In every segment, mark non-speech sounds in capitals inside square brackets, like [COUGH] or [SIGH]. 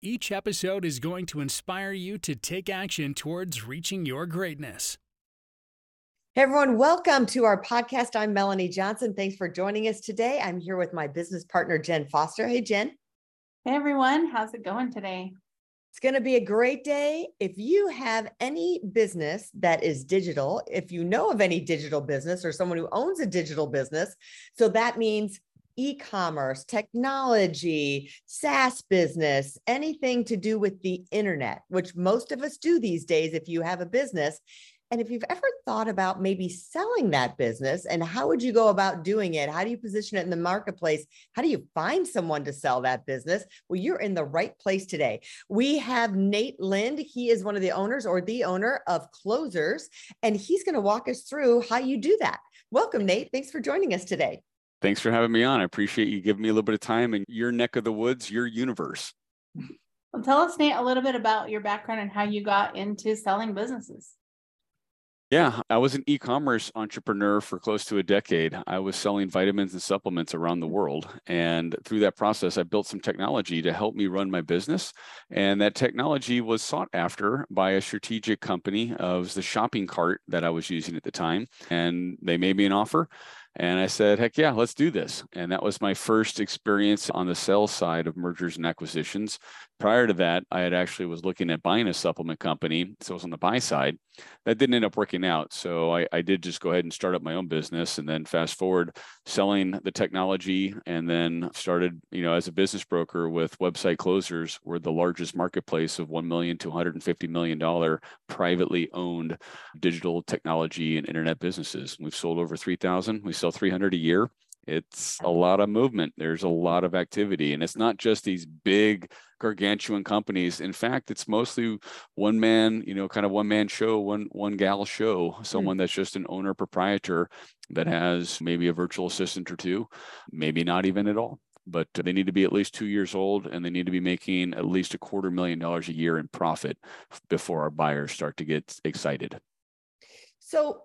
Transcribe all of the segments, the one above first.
Each episode is going to inspire you to take action towards reaching your greatness. Hey everyone, welcome to our podcast. I'm Melanie Johnson. Thanks for joining us today. I'm here with my business partner, Jenn Foster. Hey, Jenn. Hey everyone, how's it going today? It's going to be a great day. If you have any business that is digital, if you know of any digital business or someone who owns a digital business, so that means e-commerce, technology, SaaS business, anything to do with the internet, which most of us do these days if you have a business. And if you've ever thought about maybe selling that business and how would you go about doing it? How do you position it in the marketplace? How do you find someone to sell that business? Well, you're in the right place today. We have Nate Lind. He is one of the owners or the owner of Closers, and he's going to walk us through how you do that. Welcome, Nate. Thanks for joining us today. Thanks for having me on. I appreciate you giving me a little bit of time in your neck of the woods, your universe. Well, tell us, Nate, a little bit about your background and how you got into selling businesses. Yeah, I was an e commerce entrepreneur for close to a decade. I was selling vitamins and supplements around the world. And through that process, I built some technology to help me run my business. And that technology was sought after by a strategic company. Was the shopping cart that I was using at the time. And they made me an offer. And I said, heck yeah, let's do this. And that was my first experience on the sales side of mergers and acquisitions. Prior to that, I had actually was looking at buying a supplement company. So I was on the buy side. That didn't end up working out. So I, I did just go ahead and start up my own business and then fast forward selling the technology and then started, you know, as a business broker with website closers. We're the largest marketplace of 1 million to 150 million dollar privately owned digital technology and internet businesses. We've sold over 3,000. We sell 300 a year it's a lot of movement there's a lot of activity and it's not just these big gargantuan companies in fact it's mostly one man you know kind of one man show one one gal show hmm. someone mm-hmm. that's just an owner proprietor that has maybe a virtual assistant or two maybe not even at all but they need to be at least two years old and they need to be making at least a quarter million dollars a year in profit before our buyers start to get excited so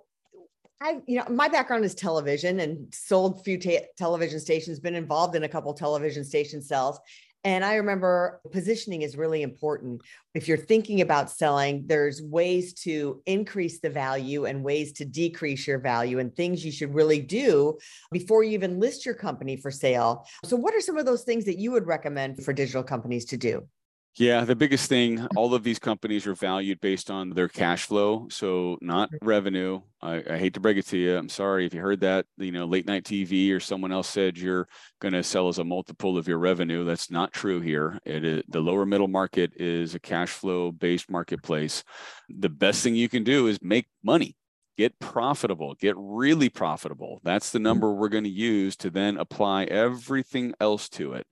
I, you know, my background is television and sold few ta- television stations, been involved in a couple television station sales. And I remember positioning is really important. If you're thinking about selling, there's ways to increase the value and ways to decrease your value and things you should really do before you even list your company for sale. So, what are some of those things that you would recommend for digital companies to do? Yeah, the biggest thing, all of these companies are valued based on their cash flow. So not revenue. I, I, hate to break it to you. I'm sorry if you heard that, you know, late night TV or someone else said you're going to sell as a multiple of your revenue. That's not true here. It is, the lower middle market is a cash flow based marketplace. The best thing you can do is make money get profitable, get really profitable. That's the mm-hmm. number we're going to use to then apply everything else to it.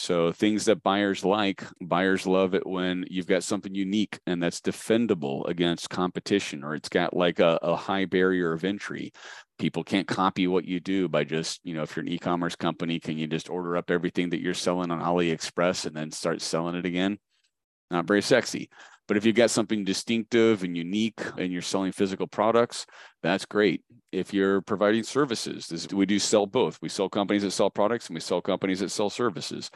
So things that buyers like, buyers love it when you've got something unique and that's defendable against competition, or it's got like a, a high barrier of entry. People can't copy what you do by just, you know, if you're an e-commerce company, can you just order up everything that you're selling on AliExpress and then start selling it again? Not very sexy. But if you've got something distinctive and unique and you're selling physical products, that's great. If you're providing services, this, we do sell both. We sell companies that sell products and we sell companies that sell services.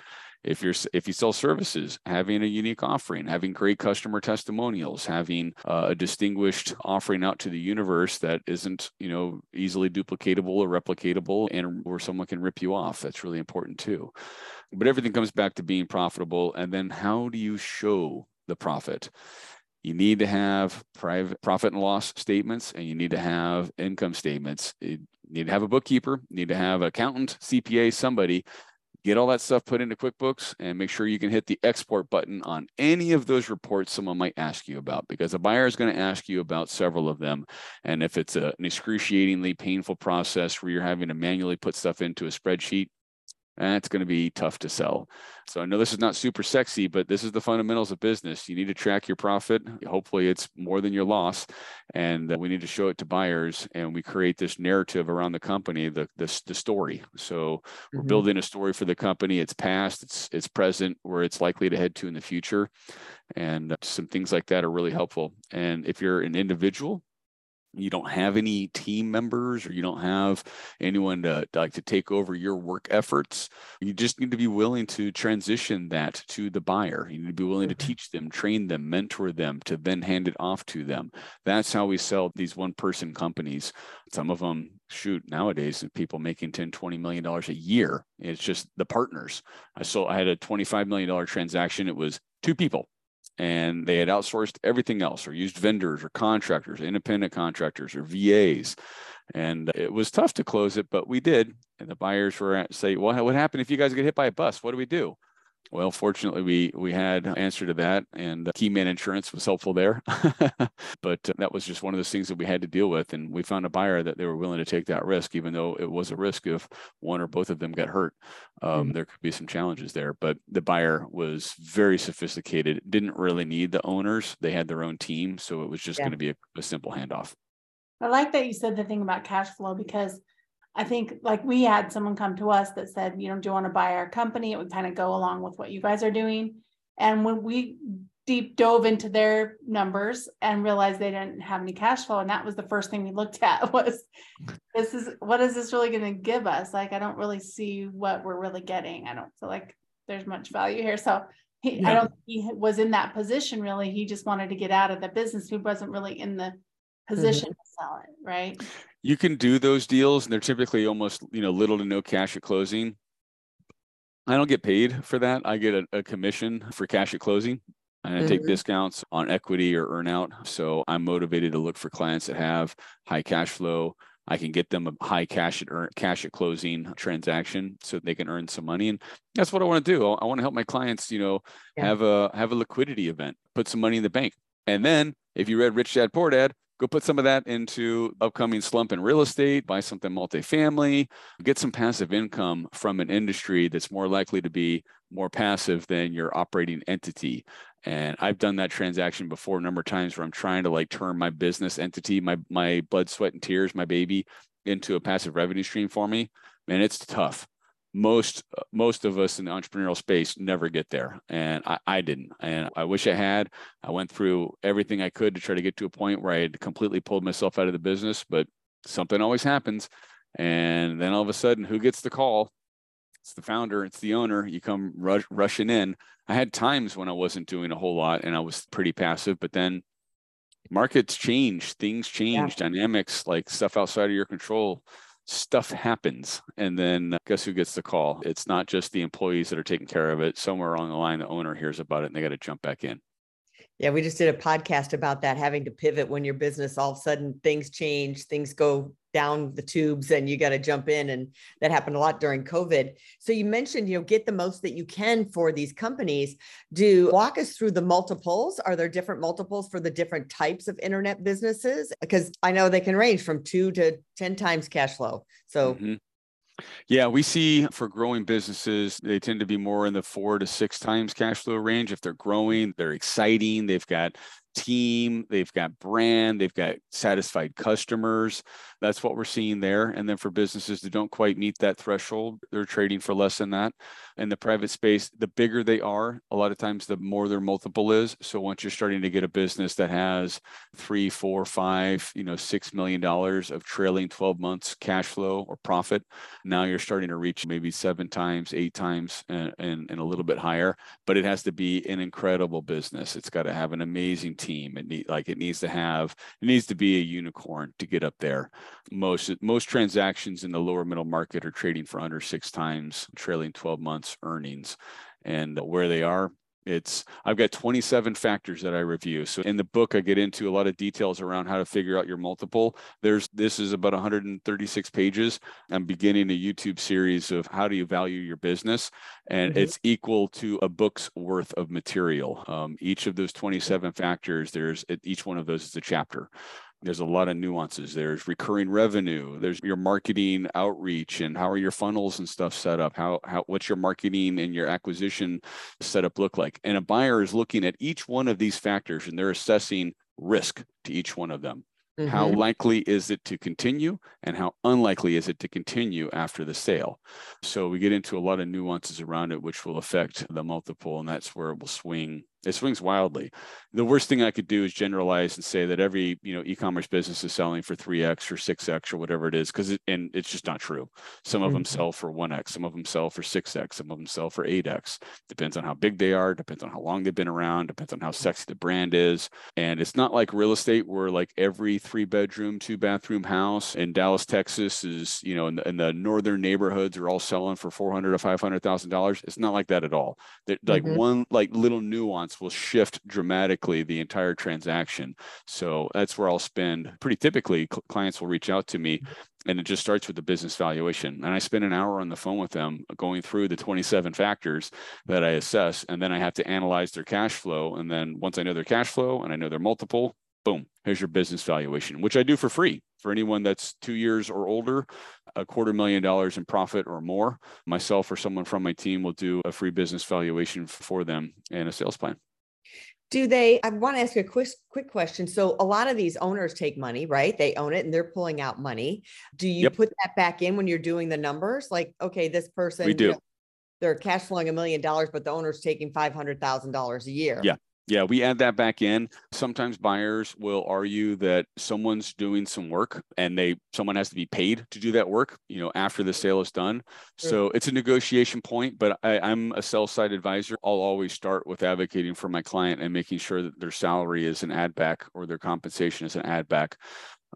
If you're if you sell services, having a unique offering, having great customer testimonials, having uh, a distinguished offering out to the universe that isn't you know easily duplicatable or replicatable, and where someone can rip you off, that's really important too. But everything comes back to being profitable, and then how do you show the profit. You need to have private profit and loss statements and you need to have income statements. You need to have a bookkeeper, you need to have an accountant, CPA, somebody. Get all that stuff put into QuickBooks and make sure you can hit the export button on any of those reports someone might ask you about because a buyer is going to ask you about several of them. And if it's a, an excruciatingly painful process where you're having to manually put stuff into a spreadsheet, that's going to be tough to sell. So I know this is not super sexy, but this is the fundamentals of business. You need to track your profit. Hopefully, it's more than your loss, and uh, we need to show it to buyers. And we create this narrative around the company, the the, the story. So we're mm-hmm. building a story for the company. It's past, it's it's present, where it's likely to head to in the future, and uh, some things like that are really helpful. And if you're an individual, you don't have any team members or you don't have anyone to, to, like to take over your work efforts you just need to be willing to transition that to the buyer. You need to be willing to mm-hmm. teach them train them mentor them to then hand it off to them. That's how we sell these one person companies. Some of them shoot nowadays people making 10 20 million dollars a year. It's just the partners. I saw i had a 25 million dollar transaction. It was two people and they had outsourced everything else or used vendors or contractors, independent contractors or VAs. And it was tough to close it, but we did. And the buyers were at, say, well, what happened if you guys get hit by a bus? What do we do? Well, fortunately, we we had answer to that, and Keyman Insurance was helpful there. [LAUGHS] but that was just one of those things that we had to deal with, and we found a buyer that they were willing to take that risk, even though it was a risk if one or both of them got hurt. Um, mm-hmm. There could be some challenges there, but the buyer was very sophisticated. Didn't really need the owners; they had their own team, so it was just yeah. going to be a, a simple handoff. I like that you said the thing about cash flow because I think like we had someone come to us that said, you know, do you want to buy our company? It would kind of go along with what you guys are doing. And when we deep dove into their numbers and realized they didn't have any cash flow, and that was the first thing we looked [LAUGHS] at was this is what is this really going to give us? Like, I don't really see what we're really getting. I don't feel like there's much value here. So he, yeah. I don't he was in that position really. He just wanted to get out of the business. He wasn't really in the position mm-hmm. to sell it, right? You can do those deals, and they're typically almost you know little to no cash at closing. I don't get paid for that. I get a, a commission for cash at closing. And I mm-hmm. take discounts on equity or earnout. So I'm motivated to look for clients that have high cash flow. I can get them a high cash at earn, cash at closing transaction so they can earn some money. And that's what I want to do. I want to help my clients, you know, yeah. have a have a liquidity event, put some money in the bank. And then if you read Rich Dad Poor Dad, go put some of that into upcoming slump in real estate, buy something multifamily, get some passive income from an industry that's more likely to be more passive than your operating entity. And I've done that transaction before a number of times where I'm trying to like turn my business entity, my my blood, sweat, and tears, my baby, into a passive revenue stream for me. Man, it's tough most most of us in the entrepreneurial space never get there and I, I, didn't and i wish i had. I went through everything i could to try to get to a point where i had completely pulled myself out of the business but something always happens and then all of a sudden who gets the call? It's the founder it's the owner you come rush, rushing in. I had times when i wasn't doing a whole lot and i was pretty passive but then markets change things change yeah. dynamics like stuff outside of your control stuff happens and then uh, guess who gets the call? It's not just the employees that are taking care of it. Somewhere along the line the owner hears about it and they got to jump back in. Yeah we just did a podcast about that having to pivot when your business all of a sudden things change things go down the tubes and you got to jump in and that happened a lot during covid. So you mentioned you know get the most that you can for these companies. Do walk us through the multiples. Are there different multiples for the different types of internet businesses? Because i know they can range from 2 to 10 times cash flow. So mm-hmm. Yeah, we see for growing businesses, they tend to be more in the four to six times cash flow range. If they're growing, they're exciting, they've got team, they've got brand, they've got satisfied customers. That's what we're seeing there. And then for businesses that don't quite meet that threshold, they're trading for less than that. In the private space, the bigger they are, a lot of times the more their multiple is. So once you're starting to get a business that has three, four, five, you know, six million dollars of trailing 12 months cash flow or profit, now you're starting to reach maybe seven times, eight times, and, and, and a little bit higher. But it has to be an incredible business. It's got to have an amazing team. It need like it needs to have it needs to be a unicorn to get up there. Most most transactions in the lower middle market are trading for under six times trailing 12 months earnings. And where they are, it's i've got 27 factors that i review. So in the book i get into a lot of details around how to figure out your multiple. There's this is about 136 pages. I'm beginning a youtube series of how do you value your business and mm-hmm. it's equal to a book's worth of material. Um, each of those 27 factors there's each one of those is a chapter there's a lot of nuances. There's recurring revenue. There's your marketing outreach and how are your funnels and stuff set up? How how what's your marketing and your acquisition setup look like? And a buyer is looking at each one of these factors and they're assessing risk to each one of them. Mm-hmm. How likely is it to continue and how unlikely is it to continue after the sale? So we get into a lot of nuances around it, which will affect the multiple, and that's where it will swing it swings wildly. The worst thing I could do is generalize and say that every you know e-commerce business is selling for three x or six x or whatever it is, because it, and it's just not true. Some of mm-hmm. them sell for one x, some of them sell for six x, some of them sell for eight x. Depends on how big they are, depends on how long they've been around, depends on how sexy the brand is, and it's not like real estate where like every three bedroom, two bathroom house in Dallas, Texas is you know in the, in the northern neighborhoods are all selling for four hundred or five hundred thousand dollars. It's not like that at all. They're, like mm-hmm. one like little nuance will shift dramatically the entire transaction. So that's where I'll spend pretty typically clients will reach out to me mm-hmm. and it just starts with the business valuation. And I spend an hour on the phone with them going through the 27 factors that I assess. And then I have to analyze their cash flow. And then once I know their cash flow and I know their multiple, boom, here's your business valuation, which I do for free for anyone that's two years or older, a quarter million dollars in profit or more. Myself or someone from my team will do a free business valuation for them and a sales plan. Do they? I want to ask a quick quick question. So a lot of these owners take money, right? They own it and they're pulling out money. Do you yep. put that back in when you're doing the numbers? Like, okay, this person, we do. You know, they're cash flowing a million dollars, but the owner's taking five hundred thousand dollars a year. Yeah, yeah, we add that back in. Sometimes buyers will argue that someone's doing some work and they someone has to be paid to do that work, you know, after the sale is done. Sure. So it's a negotiation point, but I, I'm a sell side advisor. I'll always start with advocating for my client and making sure that their salary is an add back or their compensation is an add back.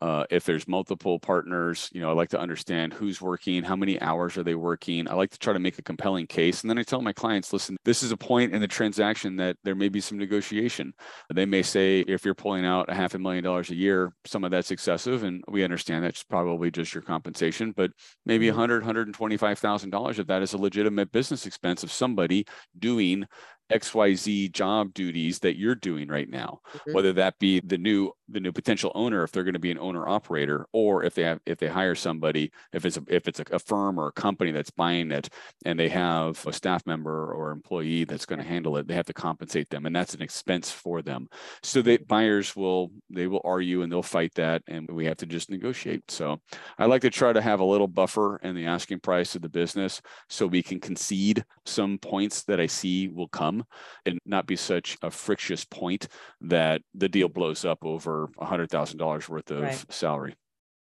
Uh, if there's multiple partners, you know, I like to understand who's working, how many hours are they working. I like to try to make a compelling case. And then I tell my clients, listen, this is a point in the transaction that there may be some negotiation. They may say, if you're pulling out a half a million dollars a year, some of that's excessive. And we understand that's probably just your compensation, but maybe mm-hmm. 100, $125,000 of that is a legitimate business expense of somebody doing xyz job duties that you're doing right now mm-hmm. whether that be the new the new potential owner if they're going to be an owner operator or if they have if they hire somebody if it's a, if it's a, a firm or a company that's buying it and they have a staff member or employee that's going to handle it they have to compensate them and that's an expense for them. So the buyers will they will argue and they'll fight that and we have to just negotiate. So i like to try to have a little buffer in the asking price of the business so we can concede some points that i see will come come and not be such a frictious point that the deal blows up over a hundred thousand dollars worth of right. salary.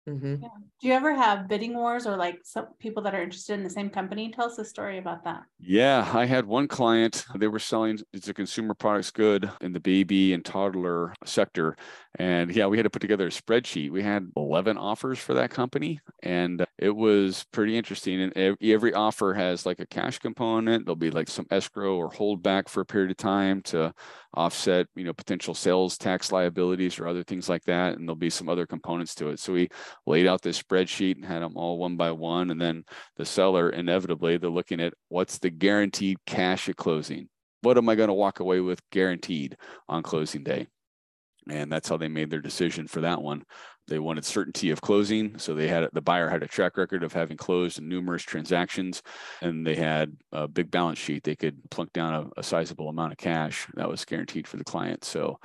Mm-hmm. Yeah. Do you ever have bidding wars or like some people that are interested in the same company? Tell us a story about that. Yeah, I had one client. They were selling it's a consumer products good in the baby and toddler sector, and yeah, we had to put together a spreadsheet. We had 11 offers for that company, and it was pretty interesting. And every offer has like a cash component. There'll be like some escrow or holdback for a period of time to offset, you know, potential sales tax liabilities or other things like that. And there'll be some other components to it. So we laid out this spreadsheet and had them all one by one. And then the seller, inevitably, they're looking at what's the guaranteed cash at closing. What am I going to walk away with guaranteed on closing day? And that's how they made their decision for that one. They wanted certainty of closing, so they had the buyer had a track record of having closed numerous transactions, and they had a big balance sheet. They could plunk down a, a sizable amount of cash that was guaranteed for the client. So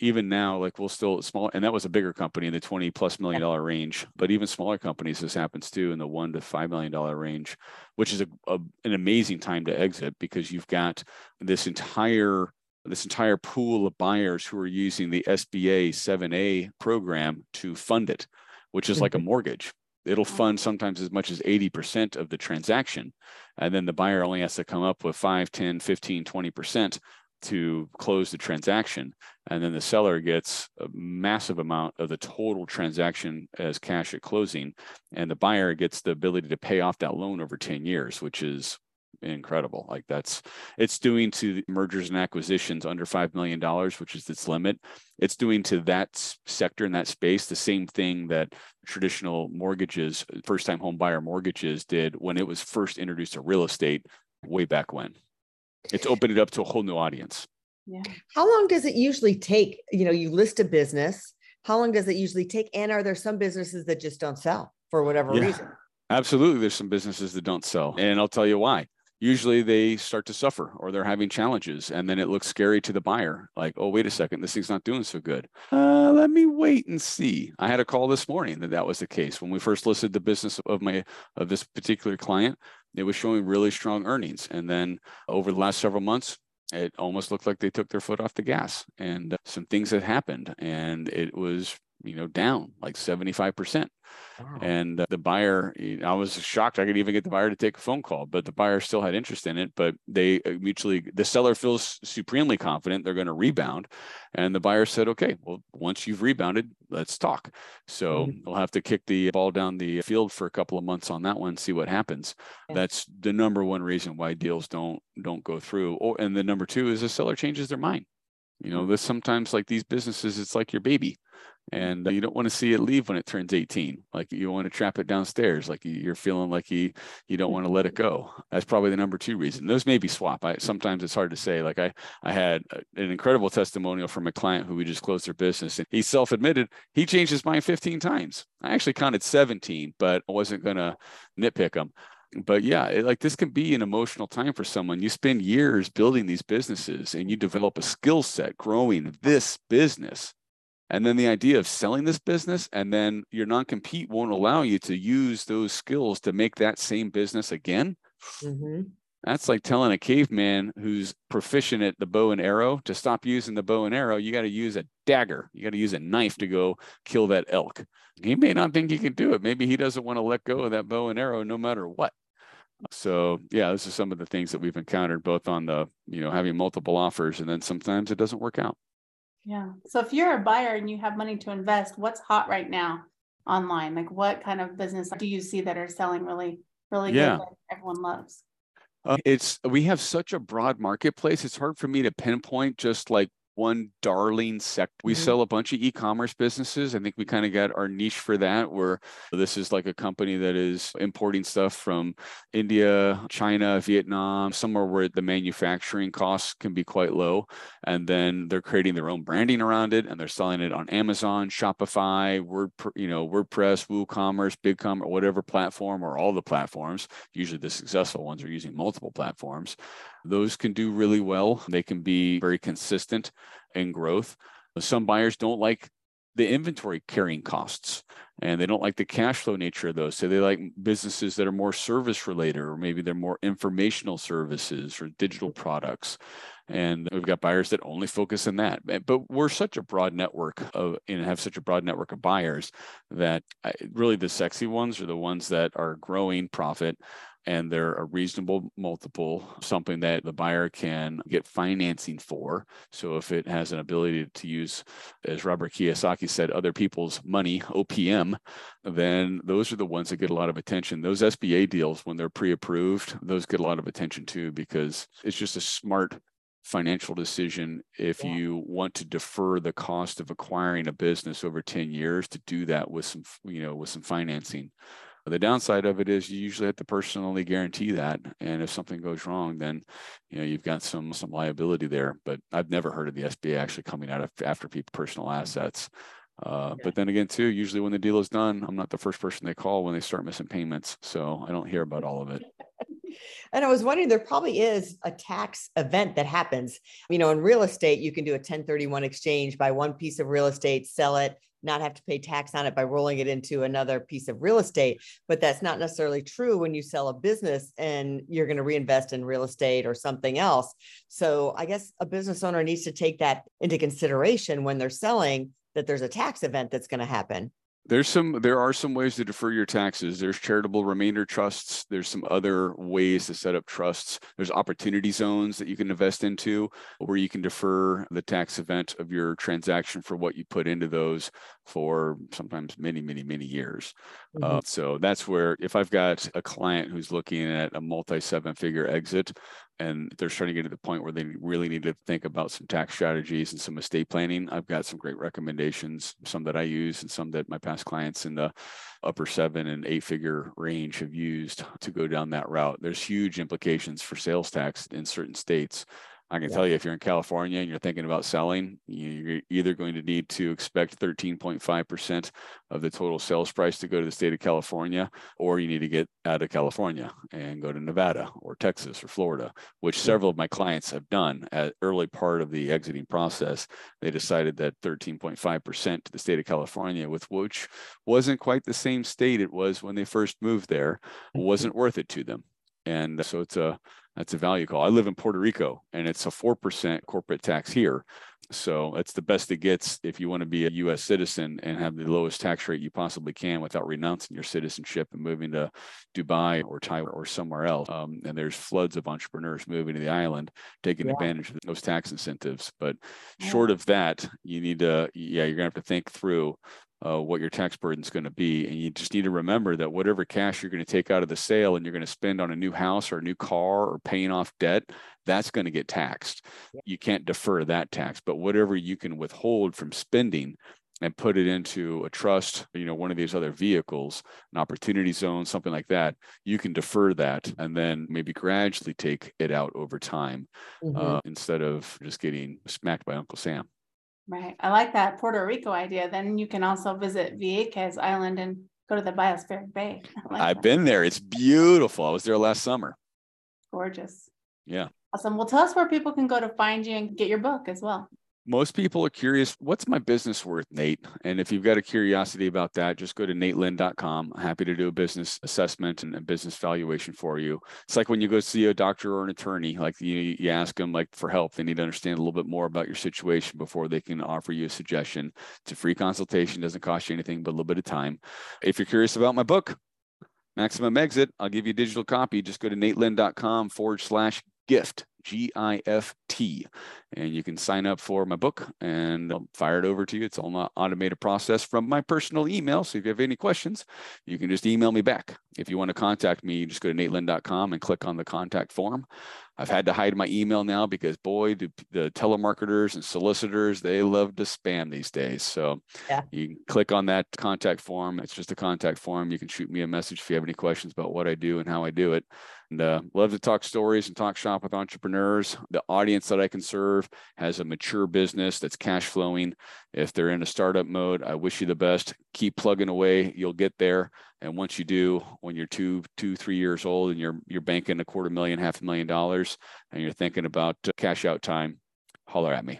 even now, like we'll still small, and that was a bigger company in the 20 plus million dollar range. But even smaller companies, this happens too in the one to five million dollar range, which is a, a, an amazing time to exit because you've got this entire this entire pool of buyers who are using the SBA 7A program to fund it, which is like a mm-hmm. mortgage. It'll fund sometimes as much as 80% of the transaction. And then the buyer only has to come up with 5, 10, 15, 20% to close the transaction. And then the seller gets a massive amount of the total transaction as cash at closing. And the buyer gets the ability to pay off that loan over 10 years, which is incredible. Like that's it's doing to mergers and acquisitions under five million dollars, which is its limit. It's doing to that sector in that space the same thing that traditional mortgages, first time home buyer mortgages did when it was first introduced to real estate way back when. It's opened it up to a whole new audience. Yeah. How long does it usually take? You know, you list a business how long does it usually take? And are there some businesses that just don't sell for whatever Yeah. reason? Absolutely. There's some businesses that don't sell. And I'll tell you why. Usually they start to suffer or they're having challenges. And then it looks scary to the buyer like, oh, wait a second, this thing's not doing so good. Uh, let me wait and see. I had a call this morning that that was the case. When we first listed the business of my of this particular client, it was showing really strong earnings. And then over the last several months, it almost looked like they took their foot off the gas and uh, some things had happened and it was you know down like 75% Wow. and uh, the buyer i was shocked i could even get the buyer to take a phone call but the buyer still had interest in it but they uh, mutually the seller feels supremely confident they're going to rebound and the buyer said okay well once you've rebounded let's talk so Mhm. we'll have to kick the ball down the field for a couple of months on that one see what happens Yeah. that's the number one reason why deals don't don't go through or and the number two is the seller changes their mind you know this sometimes like these businesses it's like your baby and uh, you don't want to see it leave when it turns 18 like you want to trap it downstairs like you- you're feeling like you you don't want to let it go. That's probably the number two reason. Those may be swap i sometimes it's hard to say like i i had an incredible testimonial from a client who we just closed their business and he self-admitted he changed his mind 15 times. I actually counted 17 but i wasn't going to nitpick him. But yeah it, like this can be an emotional time for someone. You spend years building these businesses and you develop a skill set growing this business and then the idea of selling this business and then your non-compete won't allow you to use those skills to make that same business again? Mhm. that's like telling a caveman who's proficient at the bow and arrow to stop using the bow and arrow you got to use a dagger. You got to use a knife to go kill that elk. He may not think he can do it. Maybe he doesn't want to let go of that bow and arrow no matter what. So yeah this is some of the things that we've encountered both on the you know having multiple offers and then sometimes it doesn't work out Yeah. So if you're a buyer and you have money to invest, what's hot right now online? Like what kind of business do you see that are selling really, really Yeah. good that everyone loves? Uh, it's we have such a broad marketplace. It's hard for me to pinpoint just like one darling sector. We Mhm. sell a bunch of e-commerce businesses. I think we kind of got our niche for that. Where this is like a company that is importing stuff from India, China, Vietnam, somewhere where the manufacturing costs can be quite low, and then they're creating their own branding around it, and they're selling it on Amazon, Shopify, Word, you know, WordPress, WooCommerce, BigCommerce, whatever platform, or all the platforms usually the successful ones are using multiple platforms. Those can do really well. They can be very consistent in growth. Some buyers don't like the inventory carrying costs and they don't like the cash flow nature of those. So they like businesses that are more service related, or maybe they're more informational services or digital products. And we've got buyers that only focus on that. But- we're such a broad network of and have such a broad network of buyers that I, really the sexy ones are the ones that are growing profit and they're a reasonable multiple, something that the buyer can get financing for. So if it has an ability to use, as Robert Kiyosaki said, other people's money, OPM, then those are the ones that get a lot of attention. Those SBA deals, when they're pre-approved, those get a lot of attention too, because it's just a smart financial decision if Yeah. you want to defer the cost of acquiring a business over 10 years to do that with some you know with some financing the downside of it is you usually have to personally guarantee that. And if something goes wrong then you know you've got some some liability there. But i've never heard of the sba actually coming out of after people personal assets. Uh, but then again too usually when the deal is done i'm not the first person they call when they start missing payments. So i don't hear about all of it. [LAUGHS] And I was wondering, there probably is a tax event that happens. You know, in real estate, you can do a 1031 exchange, buy one piece of real estate, sell it, not have to pay tax on it by rolling it into another piece of real estate. But that's not necessarily true when you sell a business and you're going to reinvest in real estate or something else. So I guess a business owner needs to take that into consideration when they're selling that there's a tax event that's going to happen. There's some there are some ways to defer your taxes. There's charitable remainder trusts. There's some other ways to set up trusts. There's opportunity zones that you can invest into where you can defer the tax event of your transaction for what you put into those for sometimes many, many, many years. Uh, so that's where if I've got a client who's looking at a multi seven figure exit and they're starting to get to the point where they really need to think about some tax strategies and some estate planning, I've got some great recommendations, some that I use and some that my past clients in the upper seven and eight figure range have used to go down that route. There's huge implications for sales tax in certain states. I can Yeah. tell you if you're in California and you're thinking about selling, you're either going to need to expect 13.5% of the total sales price to go to the state of California, or you need to get out of California and go to Nevada or Texas or Florida, which several of my clients have done at early part of the exiting process. They decided that 13.5% to the state of California, with which wasn't quite the same state it was when they first moved there, mm-hmm. wasn't worth it to them. And so it's a that's a value call. I live in Puerto Rico and it's a 4% corporate tax here. So it's the best it gets if you want to be a US citizen and have the lowest tax rate you possibly can without renouncing your citizenship and moving to Dubai or Taiwan or somewhere else. Um, and there's floods of entrepreneurs moving to the island, taking Yeah. advantage of those tax incentives. But Yeah. short of that, you need to, yeah, you're going to have to think through uh, what your tax burden is going to be. And you just need to remember that whatever cash you're going to take out of the sale and you're going to spend on a new house or a new car or paying off debt, that's going to get taxed. You can't defer that tax, but whatever you can withhold from spending and put it into a trust, you know, one of these other vehicles, an opportunity zone, something like that, you can defer that and then maybe gradually take it out over time Mhm. uh, instead of just getting smacked by Uncle Sam. Right. I like that Puerto Rico idea. Then you can also visit Vieques Island and go to the Biospheric Bay. [LAUGHS] Like I've that. been there. It's beautiful. I was there last summer. Gorgeous. Yeah. Awesome. Well, tell us where people can go to find you and get your book as well. Most people are curious, what's my business worth, Nate? And if you've got a curiosity about that, just go to natelind.com. Happy to do a business assessment and a business valuation for you. It's like when you go see a doctor or an attorney, like you, you ask them like for help, they need to understand a little bit more about your situation before they can offer you a suggestion. It's a free consultation, doesn't cost you anything but a little bit of time. If you're curious about my book, Maximum Exit, I'll give you a digital copy. Just go to natelind.com forward slash gift, G I F T, and you can sign up for my book and I'll fire it over to you. It's all an automated process from my personal email. So if you have any questions, you can just email me back. If you want to contact me, you just go to natelind.com and click on the contact form. I've had to hide my email now because boy, do the telemarketers and solicitors, they love to spam these days. So Yeah. you can click on that contact form. It's just a contact form. You can shoot me a message if you have any questions about what I do and how I do it. And uh, love to talk stories and talk shop with entrepreneurs. The audience that I can serve has a mature business that's cash flowing. If they're in a startup mode, I wish you the best. Keep plugging away. You'll get there. And once you do, when you're two, two, three years old and you're you're banking a quarter million, half a million dollars, and you're thinking about uh, cash out time, holler at me.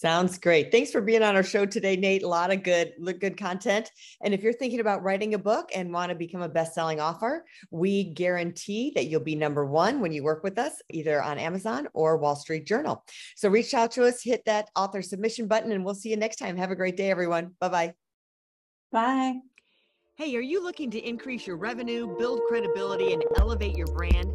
Sounds great. Thanks for being on our show today, Nate. A lot of good, good content. And if you're thinking about writing a book and want to become a best-selling author, we guarantee that you'll be number one when you work with us, either on Amazon or Wall Street Journal. So reach out to us, hit that author submission button, and we'll see you next time. Have a great day, everyone. Bye-bye. Bye. Hey, are you looking to increase your revenue, build credibility, and elevate your brand?